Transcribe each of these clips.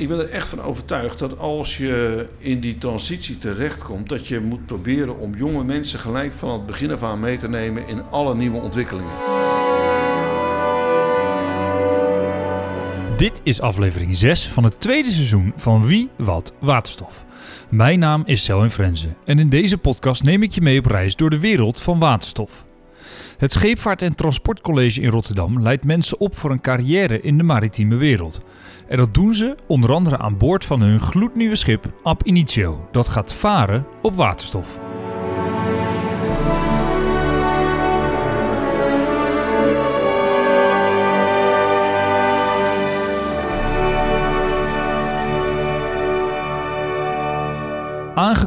Ik ben er echt van overtuigd dat als je in die transitie terechtkomt, dat je moet proberen om jonge mensen gelijk van het begin af aan mee te nemen in alle nieuwe ontwikkelingen. Dit is aflevering 6 van het tweede seizoen van Wie, Wat, Waterstof. Mijn naam is Selwyn Frenzen en in deze podcast neem ik je mee op reis door de wereld van waterstof. Het Scheepvaart- en Transportcollege in Rotterdam leidt mensen op voor een carrière in de maritieme wereld. En dat doen ze onder andere aan boord van hun gloednieuwe schip Ab Initio, dat gaat varen op waterstof.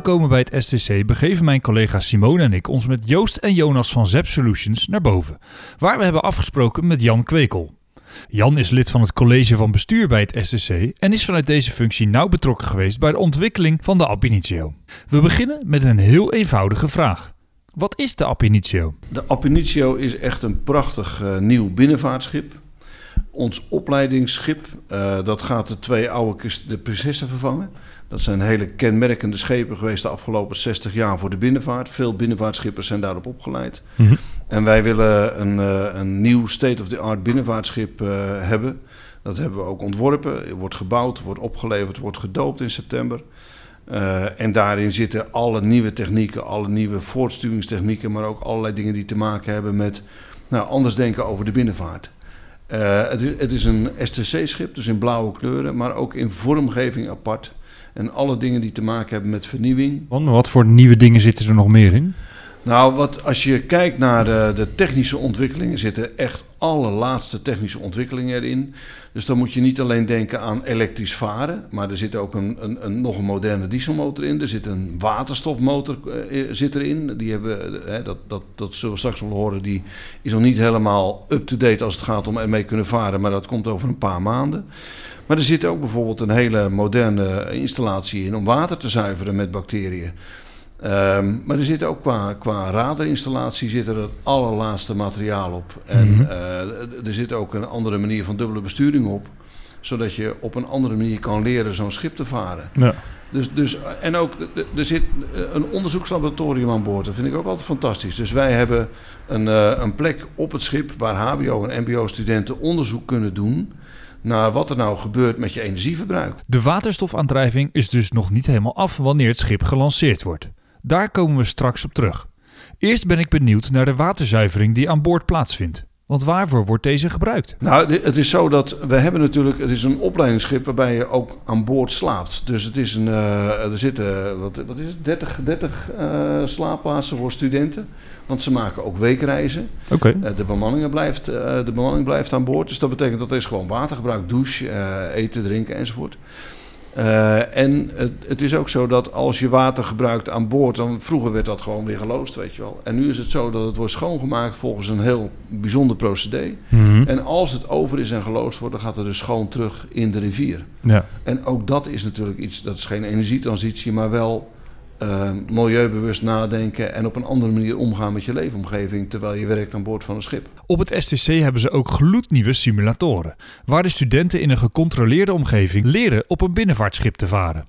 Aangekomen bij het STC begeven mijn collega Simone en ik ons met Joost en Jonas van Zep Solutions naar boven, waar we hebben afgesproken met Jan Kwekel. Jan is lid van het college van bestuur bij het STC en is vanuit deze functie nauw betrokken geweest bij de ontwikkeling van de Ab Initio. We beginnen met een heel eenvoudige vraag. Wat is de Ab Initio? De Ab Initio is echt een prachtig uh, nieuw binnenvaartschip. Ons opleidingsschip, uh, dat gaat de twee oude de Prinsessa vervangen. Dat zijn hele kenmerkende schepen geweest de afgelopen 60 jaar voor de binnenvaart. Veel binnenvaartschippers zijn daarop opgeleid. Mm -hmm. En wij willen een, uh, een nieuw state-of-the-art binnenvaartschip uh, hebben. Dat hebben we ook ontworpen. Wordt gebouwd, wordt opgeleverd, wordt gedoopt in september. Uh, en daarin zitten alle nieuwe technieken, alle nieuwe voortsturingstechnieken, maar ook allerlei dingen die te maken hebben met nou, anders denken over de binnenvaart. Uh, het, is, het is een STC-schip, dus in blauwe kleuren, maar ook in vormgeving apart. En alle dingen die te maken hebben met vernieuwing. Want wat voor nieuwe dingen zitten er nog meer in? Nou, wat, als je kijkt naar de, de technische ontwikkelingen, zitten echt alle laatste technische ontwikkelingen erin. Dus dan moet je niet alleen denken aan elektrisch varen, maar er zit ook een, een, een nog een moderne dieselmotor in. Er zit een waterstofmotor uh, zit erin. Die hebben, uh, dat, dat, dat zullen we straks wel horen. Die is nog niet helemaal up-to-date als het gaat om ermee kunnen varen, maar dat komt over een paar maanden. Maar er zit ook bijvoorbeeld een hele moderne installatie in om water te zuiveren met bacteriën. Um, maar er zit ook qua, qua radarinstallatie zit er het allerlaatste materiaal op. En mm-hmm. uh, er zit ook een andere manier van dubbele besturing op. Zodat je op een andere manier kan leren zo'n schip te varen. Ja. Dus, dus, en ook, er zit een onderzoekslaboratorium aan boord. Dat vind ik ook altijd fantastisch. Dus wij hebben een, uh, een plek op het schip waar HBO en MBO-studenten onderzoek kunnen doen naar wat er nou gebeurt met je energieverbruik. De waterstofaandrijving is dus nog niet helemaal af wanneer het schip gelanceerd wordt. Daar komen we straks op terug. Eerst ben ik benieuwd naar de waterzuivering die aan boord plaatsvindt. Want waarvoor wordt deze gebruikt? Nou, het is zo dat we hebben natuurlijk, het is een opleidingsschip waarbij je ook aan boord slaapt. Dus het is een, uh, er zitten, wat, wat is het, 30, 30 uh, slaapplaatsen voor studenten. Want ze maken ook weekreizen. Okay. Uh, de, bemanning blijft, de bemanning blijft aan boord. Dus dat betekent dat er is gewoon watergebruik, douche, eten, drinken enzovoort. Uh, en het, het, is ook zo dat als je water gebruikt aan boord, dan vroeger werd dat gewoon weer geloosd, weet je wel. En nu is het zo dat het wordt schoongemaakt volgens een heel bijzonder procedé. Mm-hmm. En als het over is en geloosd wordt, dan gaat het dus schoon terug in de rivier. Ja. En ook dat is natuurlijk iets, dat is geen energietransitie, maar wel uh, milieubewust nadenken en op een andere manier omgaan met je leefomgeving terwijl je werkt aan boord van een schip. Op het STC hebben ze ook gloednieuwe simulatoren, waar de studenten in een gecontroleerde omgeving leren op een binnenvaartschip te varen.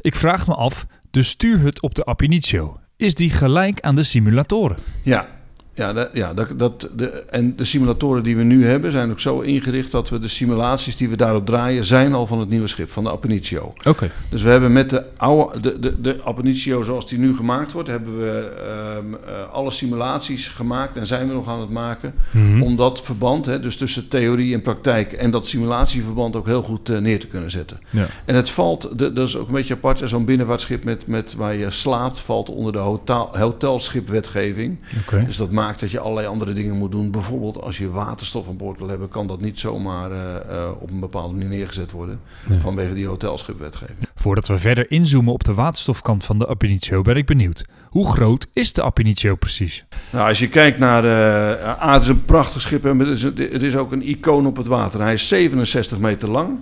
Ik vraag me af, de stuurhut op de Ab Initio, is die gelijk aan de simulatoren? Ja, ja, dat, ja dat, dat, de, en de simulatoren die we nu hebben zijn ook zo ingericht dat we de simulaties die we daarop draaien zijn al van het nieuwe schip, van de Appenicio. Oké. Okay. Dus we hebben met de oude, de, de, de zoals die nu gemaakt wordt, hebben we um, uh, alle simulaties gemaakt en zijn we nog aan het maken mm-hmm. om dat verband, hè, dus tussen theorie en praktijk en dat simulatieverband ook heel goed uh, neer te kunnen zetten. Ja. En het valt, de, dat is ook een beetje apart, zo'n binnenvaartschip met, met waar je slaapt valt onder de hotel, hotelschipwetgeving. Okay. Dus dat maakt dat je allerlei andere dingen moet doen. Bijvoorbeeld als je waterstof aan boord wil hebben, kan dat niet zomaar uh, uh, op een bepaalde manier neergezet worden. Nee. Vanwege die hotelschipwetgeving. Voordat we verder inzoomen op de waterstofkant van de Ab Initio, ben ik benieuwd. Hoe groot is de Ab Initio precies? Nou, als je kijkt naar. Uh, het is een prachtig schip. Het is, het is ook een icoon op het water. Hij is 67 meter lang.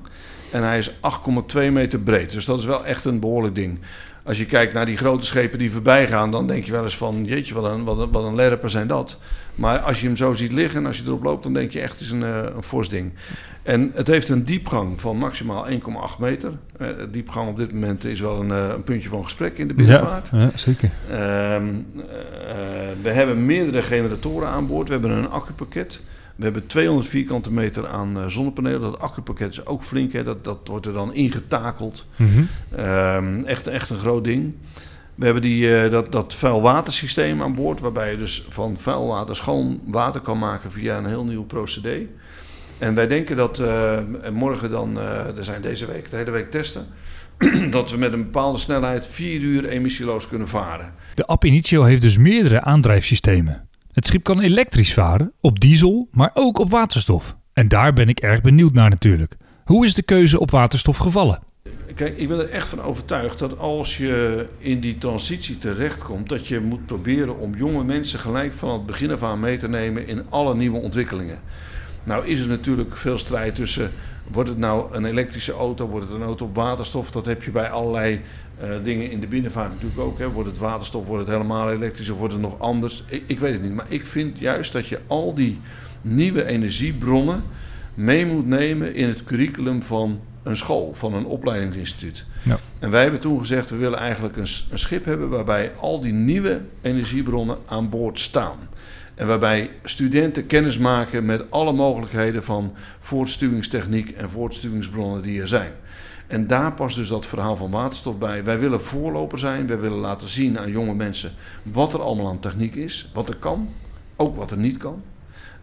En hij is 8,2 meter breed. Dus dat is wel echt een behoorlijk ding. Als je kijkt naar die grote schepen die voorbij gaan, dan denk je wel eens van, jeetje, wat een, wat een, wat een lerper zijn dat. Maar als je hem zo ziet liggen en als je erop loopt, dan denk je echt, het is een, uh, een fors ding. En het heeft een diepgang van maximaal 1,8 meter. Uh, diepgang op dit moment is wel een, uh, een, puntje van gesprek in de binnenvaart. Ja, ja zeker. Uh, we hebben meerdere generatoren aan boord. We hebben een accupakket. We hebben 200 vierkante meter aan zonnepanelen. Dat accupakket is ook flink. Hè? Dat, dat wordt er dan ingetakeld. Mm -hmm. echt, echt een groot ding. We hebben die, dat, dat vuilwatersysteem aan boord. Waarbij je dus van vuilwater schoon water kan maken via een heel nieuw procedé. En wij denken dat uh, morgen dan, uh, er zijn deze week, de hele week testen, dat we met een bepaalde snelheid vier uur emissieloos kunnen varen. De Ab Initio heeft dus meerdere aandrijfsystemen. Het schip kan elektrisch varen, op diesel, maar ook op waterstof. En daar ben ik erg benieuwd naar natuurlijk. Hoe is de keuze op waterstof gevallen? Kijk, ik ben er echt van overtuigd dat als je in die transitie terechtkomt, dat je moet proberen om jonge mensen gelijk van het begin af aan mee te nemen in alle nieuwe ontwikkelingen. Nou is er natuurlijk veel strijd tussen, wordt het nou een elektrische auto, wordt het een auto op waterstof? Dat heb je bij allerlei uh, dingen in de binnenvaart natuurlijk ook. Hè. Wordt het waterstof, wordt het helemaal elektrisch of wordt het nog anders? Ik, ik weet het niet, maar ik vind juist dat je al die nieuwe energiebronnen mee moet nemen in het curriculum van een school, van een opleidingsinstituut. Ja. En wij hebben toen gezegd, we willen eigenlijk een, een schip hebben waarbij al die nieuwe energiebronnen aan boord staan. En waarbij studenten kennis maken met alle mogelijkheden van voortstuwingstechniek en voortstuwingsbronnen die er zijn. En daar past dus dat verhaal van waterstof bij. Wij willen voorloper zijn, wij willen laten zien aan jonge mensen wat er allemaal aan techniek is, wat er kan, ook wat er niet kan.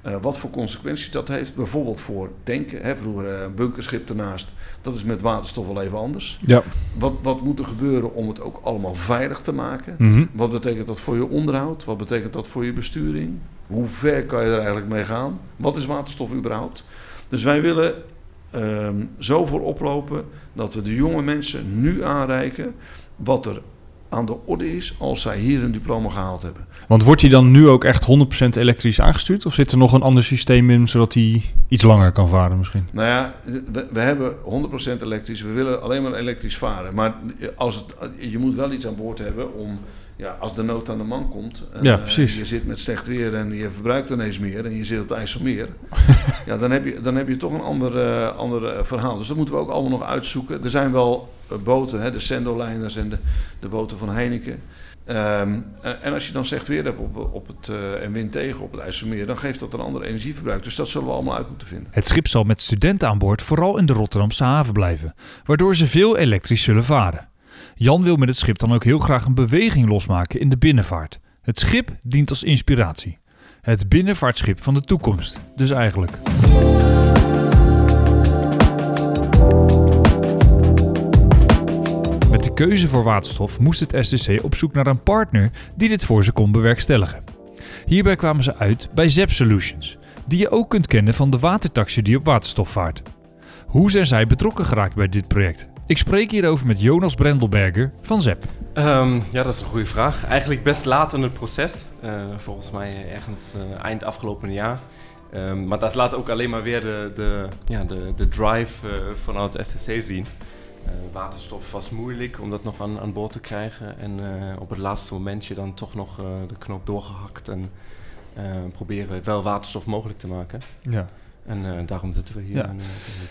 Uh, wat voor consequenties dat heeft, bijvoorbeeld voor tanken. Hè, vroeger een uh, bunkerschip ernaast, dat is met waterstof wel even anders. Ja. Wat, wat moet er gebeuren om het ook allemaal veilig te maken? Mm -hmm. Wat betekent dat voor je onderhoud? Wat betekent dat voor je besturing? Hoe ver kan je er eigenlijk mee gaan? Wat is waterstof überhaupt? Dus wij willen uh, zo voor oplopen dat we de jonge mensen nu aanreiken wat er aan de orde is als zij hier een diploma gehaald hebben. Want wordt hij dan nu ook echt 100% elektrisch aangestuurd? Of zit er nog een ander systeem in zodat hij iets langer kan varen misschien? Nou ja, we, we hebben 100% elektrisch. We willen alleen maar elektrisch varen. Maar als het, je moet wel iets aan boord hebben om... Ja, als de nood aan de man komt en ja, precies. Uh, je zit met slecht weer en je verbruikt ineens meer en je zit op het IJsselmeer, ja, dan, heb je, dan heb je toch een ander, uh, ander verhaal. Dus dat moeten we ook allemaal nog uitzoeken. Er zijn wel boten, hè, de Sendoliners en de, de boten van Heineken. Um, en als je dan slecht weer hebt op, op het, uh, en wind tegen op het IJsselmeer, dan geeft dat een ander energieverbruik. Dus dat zullen we allemaal uit moeten vinden. Het schip zal met studenten aan boord vooral in de Rotterdamse haven blijven, waardoor ze veel elektrisch zullen varen. Jan wil met het schip dan ook heel graag een beweging losmaken in de binnenvaart. Het schip dient als inspiratie. Het binnenvaartschip van de toekomst, dus eigenlijk. Met de keuze voor waterstof moest het STC op zoek naar een partner die dit voor ze kon bewerkstelligen. Hierbij kwamen ze uit bij ZEP Solutions, die je ook kunt kennen van de watertaxi die op waterstof vaart. Hoe zijn zij betrokken geraakt bij dit project? Ik spreek hierover met Jonas Brendelberger van ZEP. Um, ja, dat is een goede vraag. Eigenlijk best laat in het proces. Uh, volgens mij ergens uh, eind afgelopen jaar. Um, maar dat laat ook alleen maar weer de, de, ja, de, de drive uh, vanuit STC zien. Waterstof was moeilijk om dat nog aan, aan boord te krijgen. En op het laatste momentje dan toch nog de knoop doorgehakt en proberen wel waterstof mogelijk te maken. Ja. En daarom zitten we hier. Ja.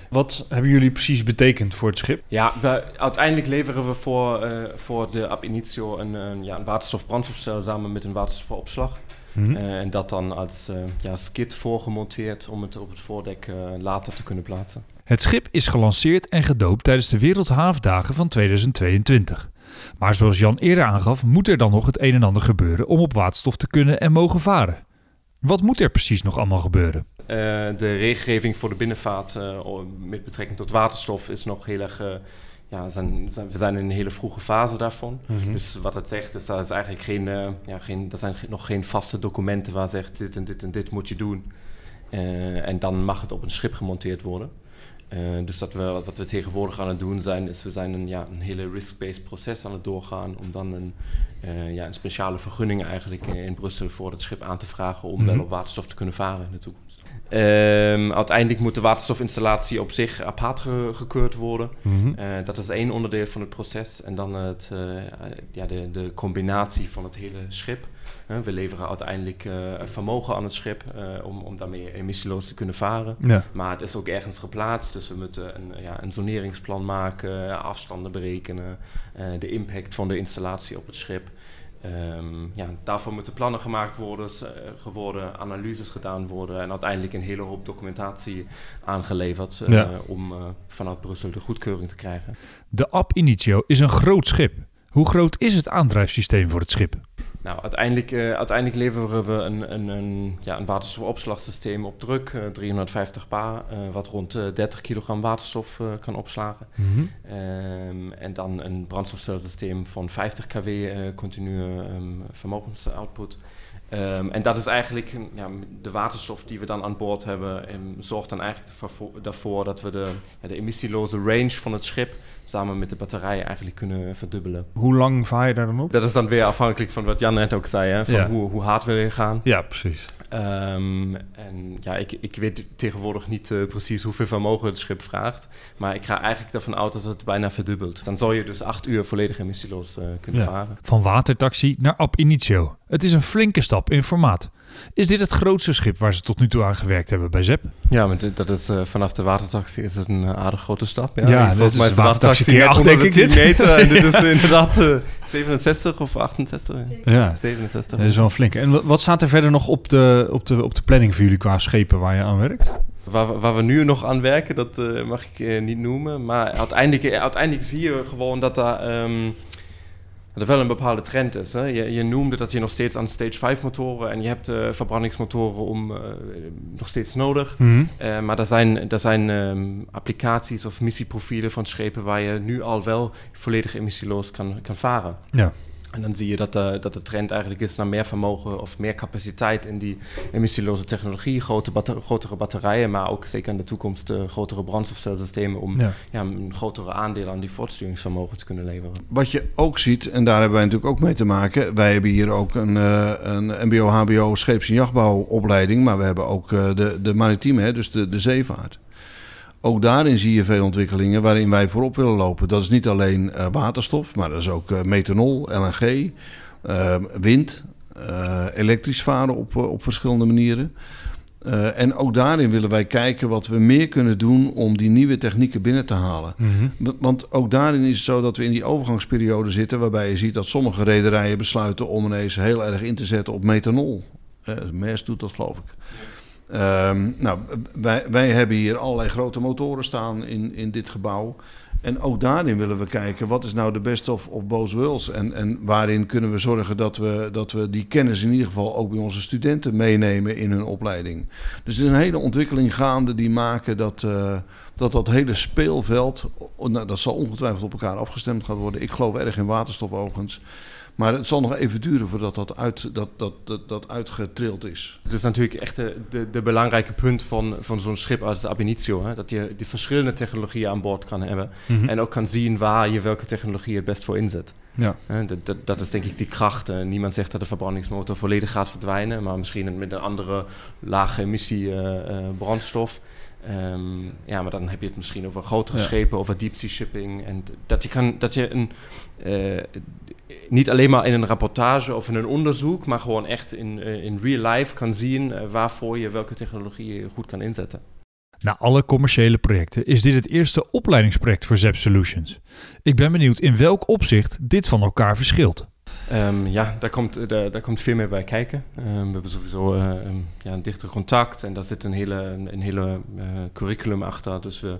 Wat hebben jullie precies betekend voor het schip? Ja, we, uiteindelijk leveren we voor, voor de Ab Initio een, een, ja, een waterstofbrandstofcel samen met een waterstofopslag. Mm-hmm. en dat dan als ja, skit voorgemonteerd om het op het voordek later te kunnen plaatsen. Het schip is gelanceerd en gedoopt tijdens de Wereldhaafdagen van 2022. Maar zoals Jan eerder aangaf, moet er dan nog het een en ander gebeuren om op waterstof te kunnen en mogen varen. Wat moet er precies nog allemaal gebeuren? Uh, de regelgeving voor de binnenvaart uh, met betrekking tot waterstof is nog heel erg. Uh, ja, zijn, zijn, we zijn in een hele vroege fase daarvan. Mm-hmm. Dus wat het zegt, is dat is eigenlijk geen, ja, geen, er zijn nog geen vaste documenten waar zegt dit en dit en dit moet je doen. en dan mag het op een schip gemonteerd worden. Dus dat we, wat we tegenwoordig aan het doen zijn, is we zijn een, ja, een hele risk-based proces aan het doorgaan om dan een, ja, een speciale vergunning eigenlijk in, in, Brussel voor het schip aan te vragen om wel Mhm. op waterstof te kunnen varen in de toekomst. Ehm, uiteindelijk moet de waterstofinstallatie op zich apart ge- gekeurd worden. Mhm. Eh, dat is één onderdeel van het proces. En dan het, eh, ja, de, de combinatie van het hele schip. We leveren uiteindelijk eh, vermogen aan het schip eh, om, om daarmee emissieloos te kunnen varen. Ja. Maar het is ook ergens geplaatst, dus we moeten een, ja, een zoneringsplan maken, afstanden berekenen, eh, de impact van de installatie op het schip. Ehm, ja, daarvoor moeten plannen gemaakt worden, geworden, analyses gedaan worden en uiteindelijk een hele hoop documentatie aangeleverd om vanuit Brussel de goedkeuring te krijgen. De Ab Initio is een groot schip. Hoe groot is het aandrijfsysteem voor het schip? Nou, uiteindelijk, eh, uiteindelijk leveren we een, een, een, ja, een waterstofopslagsysteem op druk, eh, 350 bar, eh, wat rond eh, 30 kilogram waterstof eh, kan opslagen. Ehm, en dan een brandstofcelsysteem van 50 kW eh, continue ehm, vermogensoutput. Ehm, en dat is eigenlijk ja, de waterstof die we dan aan boord hebben, ehm, zorgt dan eigenlijk ervoor, daarvoor dat we de, ja, de emissieloze range van het schip samen met de batterij eigenlijk kunnen verdubbelen. Hoe lang vaar je daar dan op? Dat is dan weer afhankelijk van wat Jan net ook zei, hè, van Ja. hoe, hoe hard wil je gaan. Ja, precies. Ehm, en ja, ik, ik weet tegenwoordig niet eh, precies hoeveel vermogen het schip vraagt. Maar ik ga eigenlijk ervan uit dat het bijna verdubbelt. Dan zou je dus acht uur volledig emissieloos eh, kunnen varen. Van watertaxi naar Ab Initio. Het is een flinke stap in formaat. Is dit het grootste schip waar ze tot nu toe aan gewerkt hebben bij ZEP? Ja, maar dit- dat is, eh, vanaf de watertaxi is het een eh, aardig grote stap. Ja, Ja, Volgens mij is de watertaxi keer net acht, onder denk de ik, 10 dit. meter. En dit is eh, inderdaad eh, 67 of 68? Ja. 67. Dat is wel een flinke. En wa- wat staat er verder nog op de, op, de, op de planning voor jullie qua schepen waar je aan werkt? Waar, we- waar we nu nog aan werken, dat eh, mag ik eh, niet noemen. Maar uiteindelijk, eh, uiteindelijk zie je gewoon dat daar ehm, er wel een bepaalde trend is. Hè? Je, je noemde dat je nog steeds aan stage 5 motoren en je hebt eh, verbrandingsmotoren om, eh, nog steeds nodig. Eh, maar er zijn, er zijn ehm, applicaties of missieprofielen van schepen waar je nu al wel volledig emissieloos kan, kan varen. Ja. En dan zie je dat, de dat de trend eigenlijk is naar meer vermogen of meer capaciteit in die emissieloze technologie, grote batter- grotere batterijen, maar ook zeker in de toekomst eh, grotere brandstofcelsystemen om Ja. ja, een grotere aandeel aan die voortsturingsvermogen te kunnen leveren. Wat je ook ziet, en daar hebben wij natuurlijk ook mee te maken. Wij hebben hier ook een, eh, een MBO-HBO scheeps- en jachtbouwopleiding. Maar we hebben ook eh, de, de maritieme, hè, dus de, de zeevaart. Ook daarin zie je veel ontwikkelingen waarin wij voorop willen lopen. Dat is niet alleen eh, waterstof, maar dat is ook eh, methanol, LNG, eh, wind, eh, elektrisch varen op, op verschillende manieren. En ook daarin willen wij kijken wat we meer kunnen doen om die nieuwe technieken binnen te halen. Mhm. Want ook daarin is het zo dat we in die overgangsperiode zitten, waarbij je ziet dat sommige rederijen besluiten om ineens heel erg in te zetten op methanol. Eh Maersk doet dat, geloof ik. Ehm, nou, wij, wij hebben hier allerlei grote motoren staan in, in dit gebouw. En ook daarin willen we kijken, wat is nou de best of, of both worlds? En, en waarin kunnen we zorgen dat we, dat we die kennis in ieder geval ook bij onze studenten meenemen in hun opleiding. Dus er is een hele ontwikkeling gaande die maken dat eh, dat, dat hele speelveld, nou, dat zal ongetwijfeld op elkaar afgestemd gaan worden. Ik geloof erg in waterstof overigens. Maar het zal nog even duren voordat dat, uit, dat, dat, dat, dat uitgetrild is. Het is natuurlijk echt de, de, de belangrijke punt van, van zo'n schip als de Ab Initio. Hè? Dat je die verschillende technologieën aan boord kan hebben. Mhm. En ook kan zien waar je welke technologie het best voor inzet. Ja. Hè, Dat, dat, dat is denk ik die kracht. Niemand zegt dat de verbrandingsmotor volledig gaat verdwijnen, maar misschien met een andere lage emissie eh, eh, brandstof. Ehm, ja, maar dan heb je het misschien over grotere Ja. schepen, over deep sea shipping. En dat je, kan, dat je een, eh, niet alleen maar in een rapportage of in een onderzoek, maar gewoon echt in, eh, in real life kan zien eh, waarvoor je welke technologie je goed kan inzetten. Na alle commerciële projecten is dit het eerste opleidingsproject voor ZEP Solutions. Ik ben benieuwd in welk opzicht dit van elkaar verschilt. Ehm, ja, daar komt, eh, daar, daar komt veel meer bij kijken. Ehm, we hebben sowieso een, ja, een dichter contact en daar zit een hele, een, hele curriculum achter. Dus we,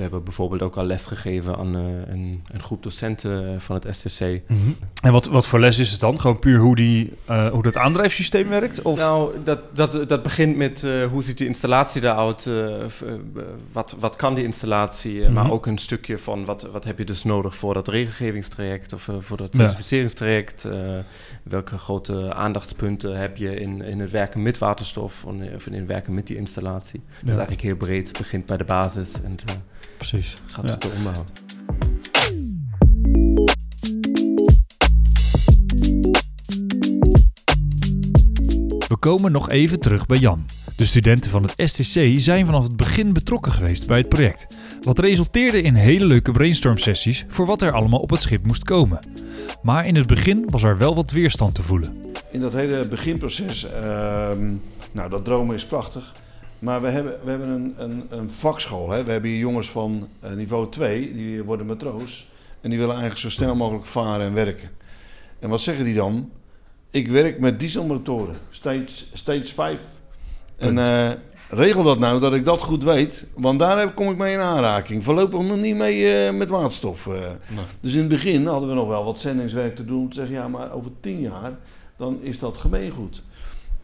we hebben bijvoorbeeld ook al les gegeven aan uh, een, een, groep docenten van het STC. Mhm. En wat, wat voor les is het dan? Gewoon puur hoe, die, uh, hoe dat aandrijfsysteem werkt? Of? Nou, dat, dat, dat begint met uh, hoe ziet de installatie eruit? wat, wat kan die installatie? Maar mhm. ook een stukje van wat, wat heb je dus nodig voor dat regelgevingstraject of voor dat certificeringstraject? welke grote aandachtspunten heb je in, in het werken met waterstof of in het werken met die installatie? Dat is eigenlijk heel breed. Het begint bij de basis en Precies. gaat tot de onderhoud. We komen nog even terug bij Jan. De studenten van het STC zijn vanaf het begin betrokken geweest bij het project. Wat resulteerde in hele leuke brainstorm sessies voor wat er allemaal op het schip moest komen. Maar in het begin was er wel wat weerstand te voelen. In dat hele beginproces, uh, nou dat dromen is prachtig. Maar we hebben, we hebben een, een, een vakschool. Hè. We hebben hier jongens van uh, niveau 2, die worden matroos. En die willen eigenlijk zo snel mogelijk varen en werken. En wat zeggen die dan? Ik werk met dieselmotoren, stage, stage 5. En uh, regel dat nou, dat ik dat goed weet. Want daar kom ik mee in aanraking. Voorlopig nog niet mee uh, met waterstof. Nee. Dus in het begin hadden we nog wel wat zendingswerk te doen. Te zeggen, ja, maar over tien jaar, dan is dat gemeengoed.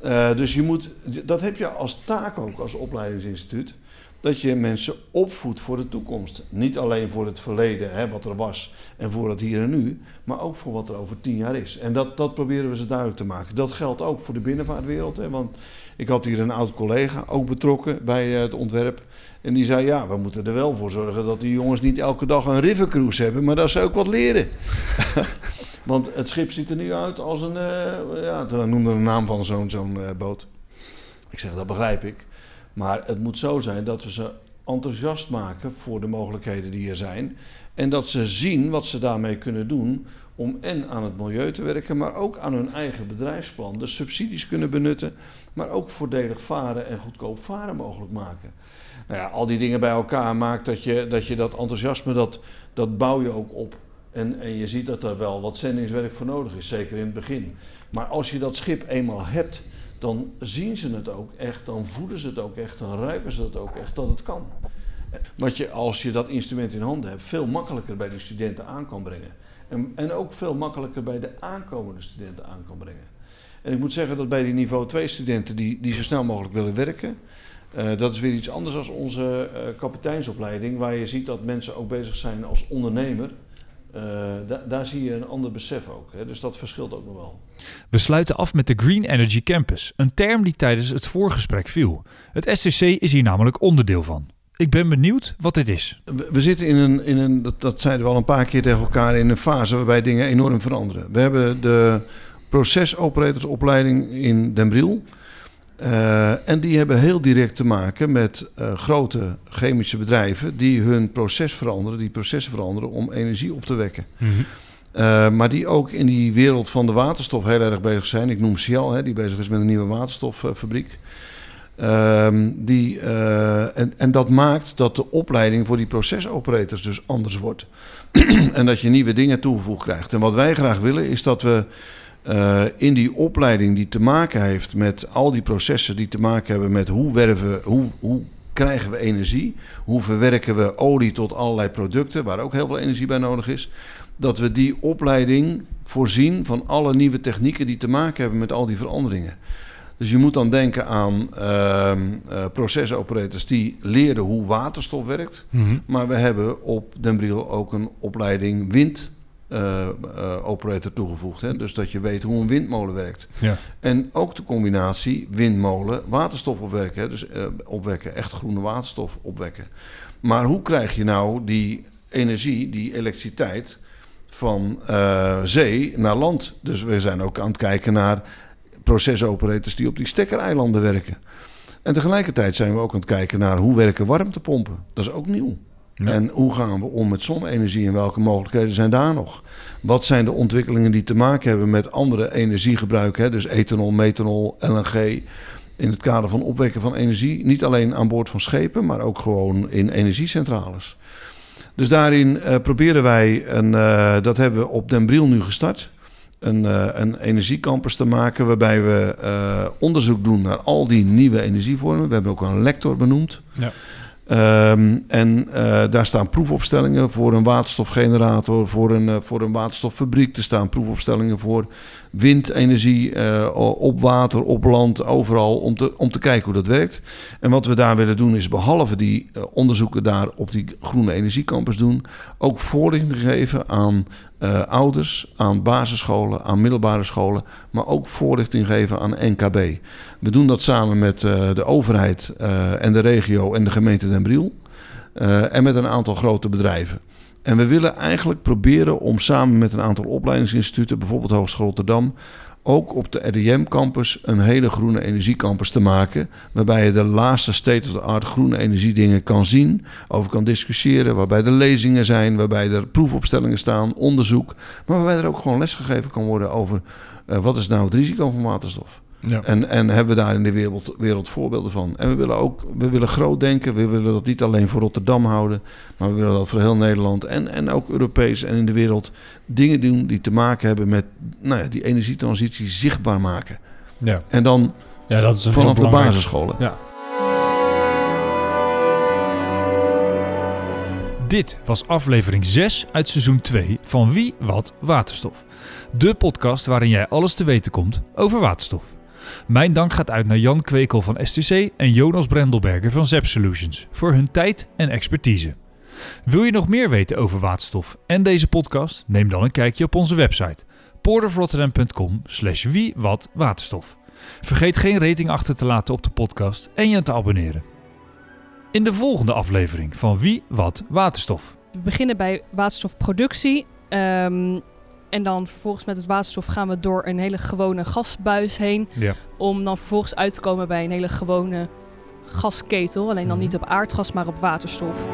Uh, dus je moet, dat heb je als taak ook als opleidingsinstituut. Dat je mensen opvoedt voor de toekomst. Niet alleen voor het verleden, hè, wat er was, en voor het hier en nu. Maar ook voor wat er over tien jaar is. En dat, dat proberen we ze duidelijk te maken. Dat geldt ook voor de binnenvaartwereld. Hè, want ik had hier een oud collega, ook betrokken bij eh, het ontwerp. En die zei, ja, we moeten er wel voor zorgen dat die jongens niet elke dag een rivercruise hebben. Maar dat ze ook wat leren. Want het schip ziet er nu uit als een, uh, ja, noemde de naam van zo'n zo'n uh, boot. Ik zeg, dat begrijp ik. Maar het moet zo zijn dat we ze enthousiast maken voor de mogelijkheden die er zijn. En dat ze zien wat ze daarmee kunnen doen om en aan het milieu te werken, maar ook aan hun eigen bedrijfsplan. Dus subsidies kunnen benutten, maar ook voordelig varen en goedkoop varen mogelijk maken. Nou ja, al die dingen bij elkaar maakt dat je dat, je dat enthousiasme, dat, dat bouw je ook op. En, en je ziet dat er wel wat zendingswerk voor nodig is, zeker in het begin. Maar als je dat schip eenmaal hebt, dan zien ze het ook echt, dan voelen ze het ook echt, dan ruiken ze het ook echt dat het kan. Wat je als je dat instrument in handen hebt, veel makkelijker bij de studenten aan kan brengen. En, en ook veel makkelijker bij de aankomende studenten aan kan brengen. En ik moet zeggen dat bij die niveau 2 studenten die, die zo snel mogelijk willen werken, uh, dat is weer iets anders dan onze uh, kapiteinsopleiding, waar je ziet dat mensen ook bezig zijn als ondernemer. Uh, da daar zie je een ander besef ook. Hè? Dus dat verschilt ook nog wel. We sluiten af met de Green Energy Campus, een term die tijdens het voorgesprek viel. Het SCC is hier namelijk onderdeel van. Ik ben benieuwd wat dit is. We, we zitten in een, in een dat, dat zeiden we al een paar keer tegen elkaar, in een fase waarbij dingen enorm veranderen. We hebben de procesoperatorsopleiding in Den Briel. Uh, en die hebben heel direct te maken met uh, grote chemische bedrijven die hun proces veranderen, die processen veranderen om energie op te wekken. Mm -hmm. uh, maar die ook in die wereld van de waterstof heel erg bezig zijn. Ik noem Shell, hè, die bezig is met een nieuwe waterstoffabriek. Ehm, die, en, en dat maakt dat de opleiding voor die procesoperators dus anders wordt. en dat je nieuwe dingen toegevoegd krijgt. En wat wij graag willen is dat we uh, in die opleiding die te maken heeft met al die processen die te maken hebben met hoe werven, hoe, hoe krijgen we energie, hoe verwerken we olie tot allerlei producten, waar ook heel veel energie bij nodig is, dat we die opleiding voorzien van alle nieuwe technieken die te maken hebben met al die veranderingen. Dus je moet dan denken aan uh, procesoperators die leren hoe waterstof werkt. Mm -hmm. Maar we hebben op Den Briel ook een opleiding wind uh, uh, operator toegevoegd. Hè? Dus dat je weet hoe een windmolen werkt. Ja. En ook de combinatie windmolen, waterstof opwekken. Hè? Dus uh, opwekken, echt groene waterstof opwekken. Maar hoe krijg je nou die energie, die elektriciteit van zee naar land? Dus we zijn ook aan het kijken naar procesoperators die op die stekkereilanden werken. En tegelijkertijd zijn we ook aan het kijken naar hoe werken warmtepompen. Dat is ook nieuw. Ja. En hoe gaan we om met zonne-energie en welke mogelijkheden zijn daar nog? Wat zijn de ontwikkelingen die te maken hebben met andere energiegebruik? Hè? Dus ethanol, methanol, LNG. In het kader van opwekken van energie. Niet alleen aan boord van schepen, maar ook gewoon in energiecentrales. Dus daarin uh, proberen wij, een, uh, dat hebben we op Den Briel nu gestart, een, uh, een energiecampus te maken. Waarbij we onderzoek doen naar al die nieuwe energievormen. We hebben ook een lector benoemd. Ja. Ehm, en eh, daar staan proefopstellingen voor een waterstofgenerator, voor een, eh, voor een waterstoffabriek. Er staan proefopstellingen voor windenergie eh, op water, op land, overal, om te, om te kijken hoe dat werkt. En wat we daar willen doen is behalve die onderzoeken daar op die groene energiecampus doen, ook voorlichting geven aan ouders, aan basisscholen, aan middelbare scholen, maar ook voorlichting geven aan NKB. We doen dat samen met de overheid en de regio en de gemeente Den Briel. En met een aantal grote bedrijven. En we willen eigenlijk proberen om samen met een aantal opleidingsinstituten, bijvoorbeeld Hogeschool Rotterdam, ook op de RDM-campus een hele groene energiecampus te maken. Waarbij je de laatste state-of-the-art groene energiedingen kan zien, over kan discussiëren. Waarbij er lezingen zijn, waarbij er proefopstellingen staan, onderzoek. Maar waarbij er ook gewoon lesgegeven kan worden over uh, wat is nou het risico van waterstof. Ja. En, en hebben we daar in de wereld, wereld voorbeelden van. En we willen ook we willen groot denken. We willen dat niet alleen voor Rotterdam houden. Maar we willen dat voor heel Nederland en, en ook Europees en in de wereld dingen doen die te maken hebben met nou ja, die energietransitie zichtbaar maken. Ja. En dan ja, dat is vanaf de basisscholen. Ja. Dit was aflevering 6 uit seizoen 2 van Wie, Wat, Waterstof. De podcast waarin jij alles te weten komt over waterstof. Mijn dank gaat uit naar Jan Kwekel van STC en Jonas Brendelberger van ZEP Solutions voor hun tijd en expertise. Wil je nog meer weten over waterstof en deze podcast? Neem dan een kijkje op onze website porterofrotterdam.com slash wie wat waterstof. Vergeet geen rating achter te laten op de podcast en je te abonneren. In de volgende aflevering van Wie Wat Waterstof. We beginnen bij waterstofproductie. Um, en dan vervolgens met het waterstof gaan we door een hele gewone gasbuis heen. Ja. Om dan vervolgens uit te komen bij een hele gewone gasketel. Alleen dan mhm. niet op aardgas, maar op waterstof.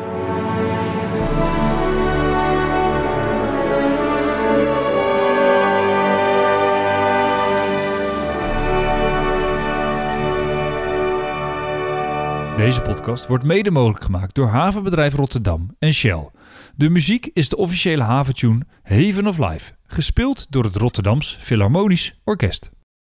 Deze podcast wordt mede mogelijk gemaakt door Havenbedrijf Rotterdam en Shell. De muziek is de officiële haventune Haven of Life, gespeeld door het Rotterdams Philharmonisch Orkest.